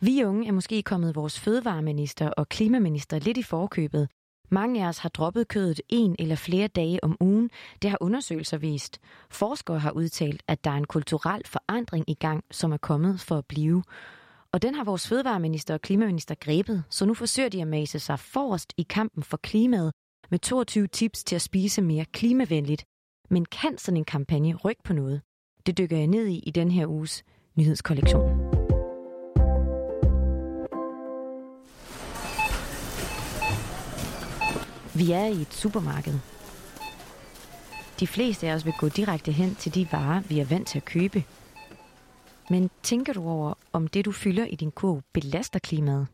Vi unge er måske kommet vores fødevareminister og klimaminister lidt i forkøbet. Mange af os har droppet kødet en eller flere dage om ugen. Det har undersøgelser vist. Forskere har udtalt, at der er en kulturel forandring i gang, som er kommet for at blive. Og den har vores fødevareminister og klimaminister grebet, så nu forsøger de at mase sig forrest i kampen for klimaet med 22 tips til at spise mere klimavenligt. Men kan sådan en kampagne rykke på noget? Det dykker jeg ned i i den her uges nyhedskollektion. Vi er i et supermarked. De fleste af os vil gå direkte hen til de varer, vi er vant til at købe. Men tænker du over, om det du fylder i din kurv belaster klimaet?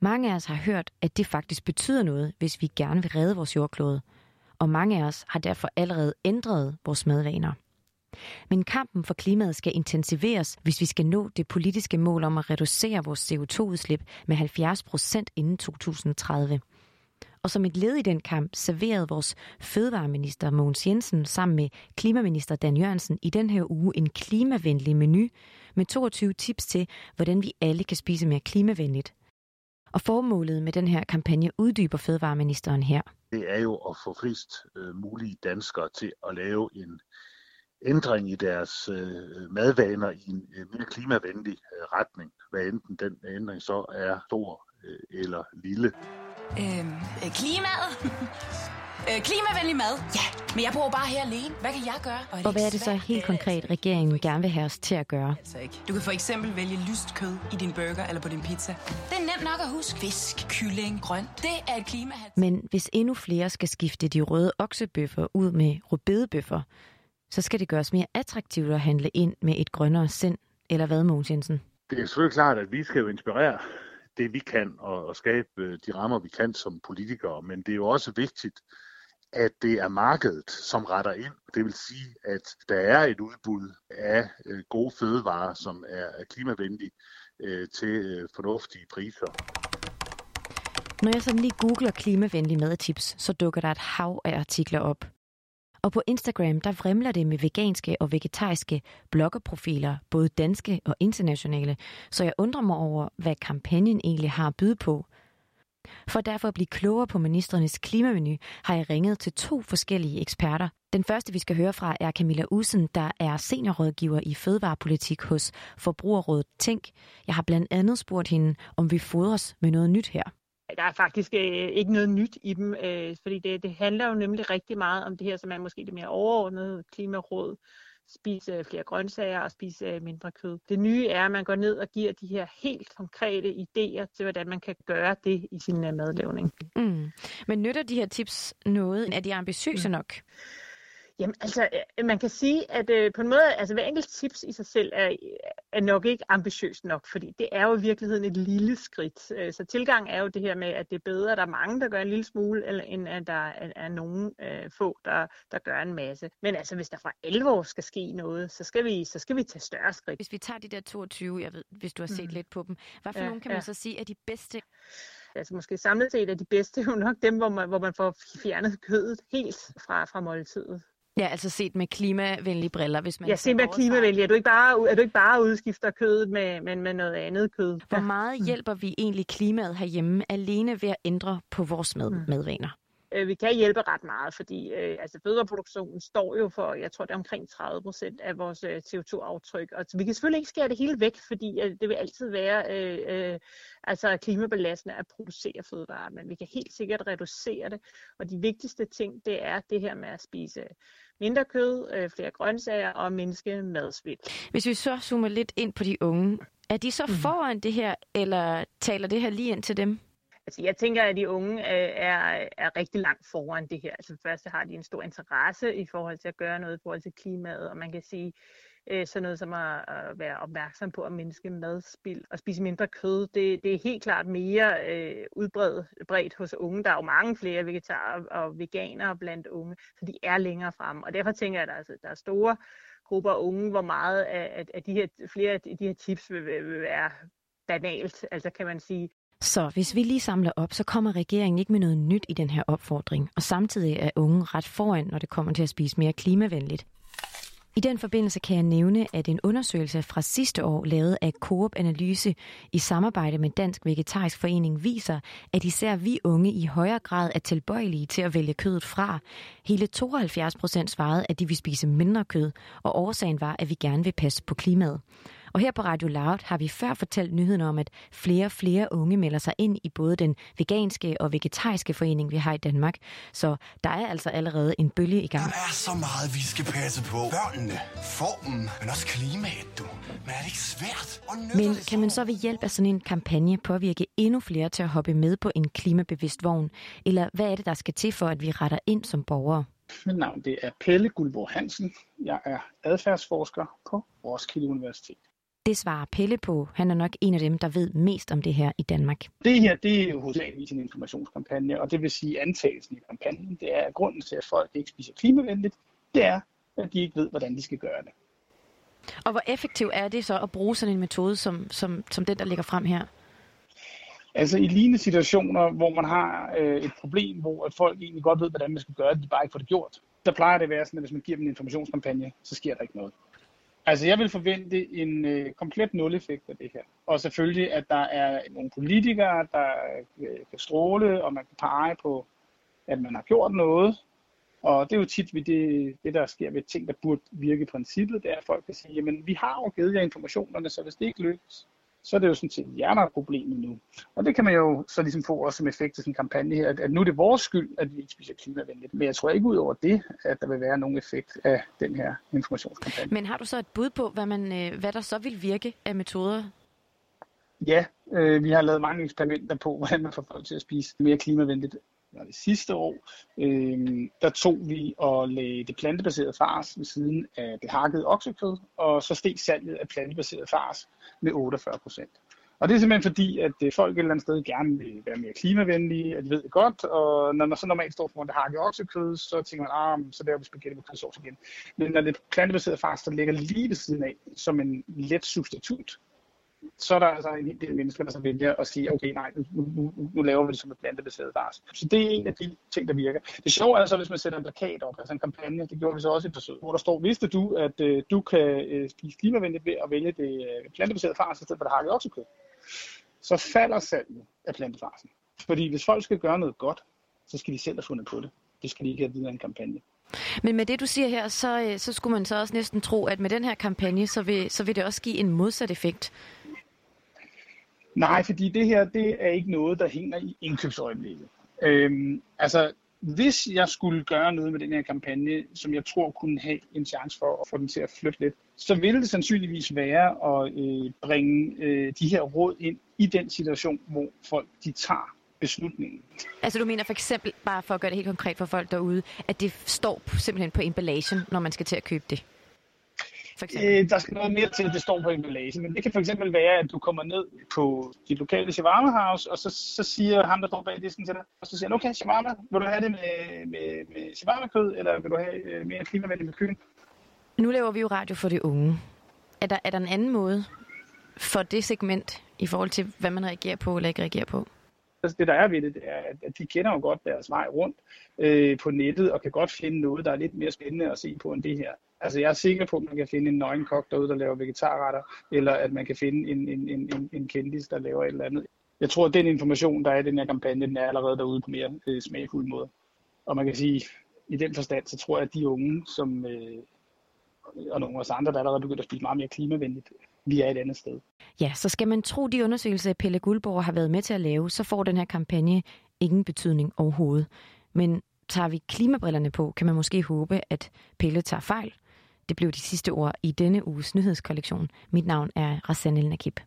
Mange af os har hørt, at det faktisk betyder noget, hvis vi gerne vil redde vores jordklode. Og mange af os har derfor allerede ændret vores madvaner. Men kampen for klimaet skal intensiveres, hvis vi skal nå det politiske mål om at reducere vores CO2-udslip med 70 procent inden 2030. Og som et led i den kamp serverede vores fødevareminister Mogens Jensen sammen med klimaminister Dan Jørgensen i den her uge en klimavenlig menu med 22 tips til, hvordan vi alle kan spise mere klimavenligt. Og formålet med den her kampagne uddyber fødevareministeren her. Det er jo at få flest øh, mulige danskere til at lave en ændring i deres øh, madvaner i en øh, mere klimavenlig øh, retning, hvad enten den ændring så er stor øh, eller lille. Øhm, øh, klimaet. øh, klimavenlig mad. Ja, men jeg bor bare her alene. Hvad kan jeg gøre? Og, og hvad er det så helt konkret, regeringen gerne vil have os til at gøre? Altså ikke. Du kan for eksempel vælge lyst kød i din burger eller på din pizza. Det er nemt nok at huske. Fisk, kylling, grønt. Det er et klimahat. Men hvis endnu flere skal skifte de røde oksebøffer ud med rødbedebøffer, så skal det gøres mere attraktivt at handle ind med et grønnere sind. Eller hvad, Mogens Jensen? Det er selvfølgelig klart, at vi skal jo inspirere det, vi kan, og, og skabe øh, de rammer, vi kan som politikere. Men det er jo også vigtigt, at det er markedet, som retter ind. Det vil sige, at der er et udbud af øh, gode fødevarer, som er klimavenlige øh, til fornuftige priser. Når jeg sådan lige googler klimavenlige madtips, så dukker der et hav af artikler op. Og på Instagram, der vrimler det med veganske og vegetariske bloggerprofiler, både danske og internationale, så jeg undrer mig over, hvad kampagnen egentlig har at byde på. For derfor at blive klogere på ministernes klimamenu, har jeg ringet til to forskellige eksperter. Den første, vi skal høre fra, er Camilla Usen, der er seniorrådgiver i fødevarepolitik hos Forbrugerrådet Tænk. Jeg har blandt andet spurgt hende, om vi fodres med noget nyt her. Der er faktisk øh, ikke noget nyt i dem, øh, fordi det, det handler jo nemlig rigtig meget om det her, som er måske det mere overordnede klimaråd. Spise flere grøntsager og spise mindre kød. Det nye er, at man går ned og giver de her helt konkrete idéer til, hvordan man kan gøre det i sin madlavning. Mm. Men nytter de her tips noget? Er de ambitiøse mm. nok? Jamen altså, øh, man kan sige, at øh, på en måde, altså hver enkelt tips i sig selv er, er nok ikke ambitiøst nok, fordi det er jo i virkeligheden et lille skridt. Øh, så tilgang er jo det her med, at det er bedre, at der er mange, der gør en lille smule, eller, end at der er, nogen øh, få, der, der gør en masse. Men altså, hvis der fra 11 år skal ske noget, så skal vi, så skal vi tage større skridt. Hvis vi tager de der 22, jeg ved, hvis du har set mm. lidt på dem, hvad for ja, nogle kan man ja. så sige er de bedste? altså måske samlet set er de bedste jo nok dem, hvor man, hvor man får fjernet kødet helt fra, fra måltidet. Ja, altså set med klimavenlige briller, hvis man... Ja, set med klimavenlige. Er du ikke bare, er du ikke bare udskifter kødet med, med, med noget andet kød? Hvor meget hjælper vi egentlig klimaet herhjemme alene ved at ændre på vores mad, mm. Øh, vi kan hjælpe ret meget, fordi øh, altså fødevareproduktionen står jo for, jeg tror det er omkring 30 procent af vores øh, CO2-aftryk. Og vi kan selvfølgelig ikke skære det hele væk, fordi øh, det vil altid være øh, øh, altså klimabelastende at producere fødevarer, men vi kan helt sikkert reducere det. Og de vigtigste ting, det er det her med at spise mindre kød, øh, flere grøntsager og mindske madsvind. Hvis vi så zoomer lidt ind på de unge, er de så mm. foran det her, eller taler det her lige ind til dem? Altså, jeg tænker, at de unge øh, er, er rigtig langt foran det her. Altså, først har de en stor interesse i forhold til at gøre noget i forhold til klimaet, og man kan sige, øh, sådan noget som at, at være opmærksom på at mindske madspild og spise mindre kød, det, det er helt klart mere øh, udbredt bredt hos unge. Der er jo mange flere vegetarer og veganere blandt unge, så de er længere frem. Og derfor tænker jeg, at der, altså, der er store grupper af unge, hvor meget af, af de her, flere af de her tips vil, vil være banalt, altså kan man sige. Så hvis vi lige samler op, så kommer regeringen ikke med noget nyt i den her opfordring, og samtidig er unge ret foran, når det kommer til at spise mere klimavenligt. I den forbindelse kan jeg nævne, at en undersøgelse fra sidste år, lavet af Coop Analyse i samarbejde med Dansk Vegetarisk Forening, viser, at især vi unge i højere grad er tilbøjelige til at vælge kødet fra. Hele 72 procent svarede, at de vil spise mindre kød, og årsagen var, at vi gerne vil passe på klimaet. Og her på Radio Loud har vi før fortalt nyheden om, at flere og flere unge melder sig ind i både den veganske og vegetariske forening, vi har i Danmark. Så der er altså allerede en bølge i gang. Der er så meget, vi skal passe på. Børnene, formen, men også klimaet, du. Men er det ikke svært? Men kan man så ved hjælp af sådan en kampagne påvirke endnu flere til at hoppe med på en klimabevidst vogn? Eller hvad er det, der skal til for, at vi retter ind som borgere? Mit navn det er Pelle Guldborg Hansen. Jeg er adfærdsforsker på Roskilde Universitet. Det svarer Pelle på. Han er nok en af dem, der ved mest om det her i Danmark. Det her det er jo hovedsageligt en informationskampagne, og det vil sige antagelsen i kampagnen. Det er at grunden til, at folk ikke spiser klimavenligt. Det er, at de ikke ved, hvordan de skal gøre det. Og hvor effektiv er det så at bruge sådan en metode som, som, som den, der ligger frem her? Altså i lignende situationer, hvor man har øh, et problem, hvor folk egentlig godt ved, hvordan man skal gøre det, de bare ikke får det gjort. Der plejer det at være sådan, at hvis man giver dem en informationskampagne, så sker der ikke noget. Altså jeg vil forvente en øh, komplet nul-effekt af det her. Og selvfølgelig, at der er nogle politikere, der øh, kan stråle, og man kan pege på, at man har gjort noget. Og det er jo tit ved det, det, der sker ved ting, der burde virke i princippet, det er, at folk kan sige, jamen vi har jo givet jer informationerne, så hvis det ikke lykkes, så er det jo sådan set jer, der er problemet nu. Og det kan man jo så ligesom få også som effekt af sådan en kampagne her, at, at nu er det vores skyld, at vi ikke spiser klimavenligt. Men jeg tror ikke ud over det, at der vil være nogen effekt af den her informationskampagne. Men har du så et bud på, hvad, man, øh, hvad der så vil virke af metoder? Ja, øh, vi har lavet mange eksperimenter på, hvordan man får folk til at spise mere klimavenligt var det sidste år, øh, der tog vi og lagde det plantebaserede fars ved siden af det hakkede oksekød, og så steg salget af plantebaseret fars med 48 procent. Og det er simpelthen fordi, at øh, folk et eller andet sted gerne vil være mere klimavenlige, at de ved det godt, og når man så normalt står foran det hakkede oksekød, så tænker man, ah, så laver vi spaghetti med kødsovs igen. Men når det plantebaserede fars, der ligger lige ved siden af, som en let substitut, så er der altså en del mennesker, der så vælger at sige, okay, nej, nu, nu, nu laver vi det som et plantebaseret fars. Så det er en af de ting, der virker. Det sjove er så, hvis man sætter en plakat op, altså en kampagne, det gjorde vi så også i et forsøg, hvor der står, vidste du, at øh, du kan øh, spise klimavenligt ved at vælge det øh, plantebaserede fars, i stedet for det hakket oksekød, så falder salget af plantefarsen. Fordi hvis folk skal gøre noget godt, så skal de selv have fundet på det. Det skal de ikke have videre en kampagne. Men med det, du siger her, så, øh, så skulle man så også næsten tro, at med den her kampagne, så vil, så vil det også give en modsat effekt. Nej, fordi det her, det er ikke noget, der hænger i indkøbsøjeblikket. Øhm, altså, hvis jeg skulle gøre noget med den her kampagne, som jeg tror kunne have en chance for at få den til at flytte lidt, så ville det sandsynligvis være at øh, bringe øh, de her råd ind i den situation, hvor folk de tager beslutningen. Altså du mener for eksempel, bare for at gøre det helt konkret for folk derude, at det står simpelthen på emballagen, når man skal til at købe det? For? Øh, der skal noget mere til, at det står på emballagen. Men det kan for eksempel være, at du kommer ned på dit lokale shawarma house, og så, så siger ham, der står bag disken til dig, og så siger han, okay, shawarma, vil du have det med, med, med shawarma-kød, eller vil du have øh, mere klimavenligt med kylling? Nu laver vi jo radio for de unge. Er der, er der en anden måde for det segment, i forhold til, hvad man reagerer på eller ikke reagerer på? Altså det der er ved det, det er, at de kender jo godt deres vej rundt øh, på nettet, og kan godt finde noget, der er lidt mere spændende at se på end det her. Altså jeg er sikker på, at man kan finde en nøgenkok derude, der laver vegetarretter, eller at man kan finde en, en, en, en, en kendis, der laver et eller andet. Jeg tror, at den information, der er i den her kampagne, den er allerede derude på mere øh, smagfuld måde. Og man kan sige, i den forstand, så tror jeg, at de unge, som, øh, og nogle af os andre, der allerede begyndt at spise meget mere klimavenligt, vi er et andet sted. Ja, så skal man tro de undersøgelser, Pelle Guldborg har været med til at lave, så får den her kampagne ingen betydning overhovedet. Men tager vi klimabrillerne på, kan man måske håbe, at Pelle tager fejl. Det blev de sidste ord i denne uges nyhedskollektion. Mit navn er Rassan El Nakib.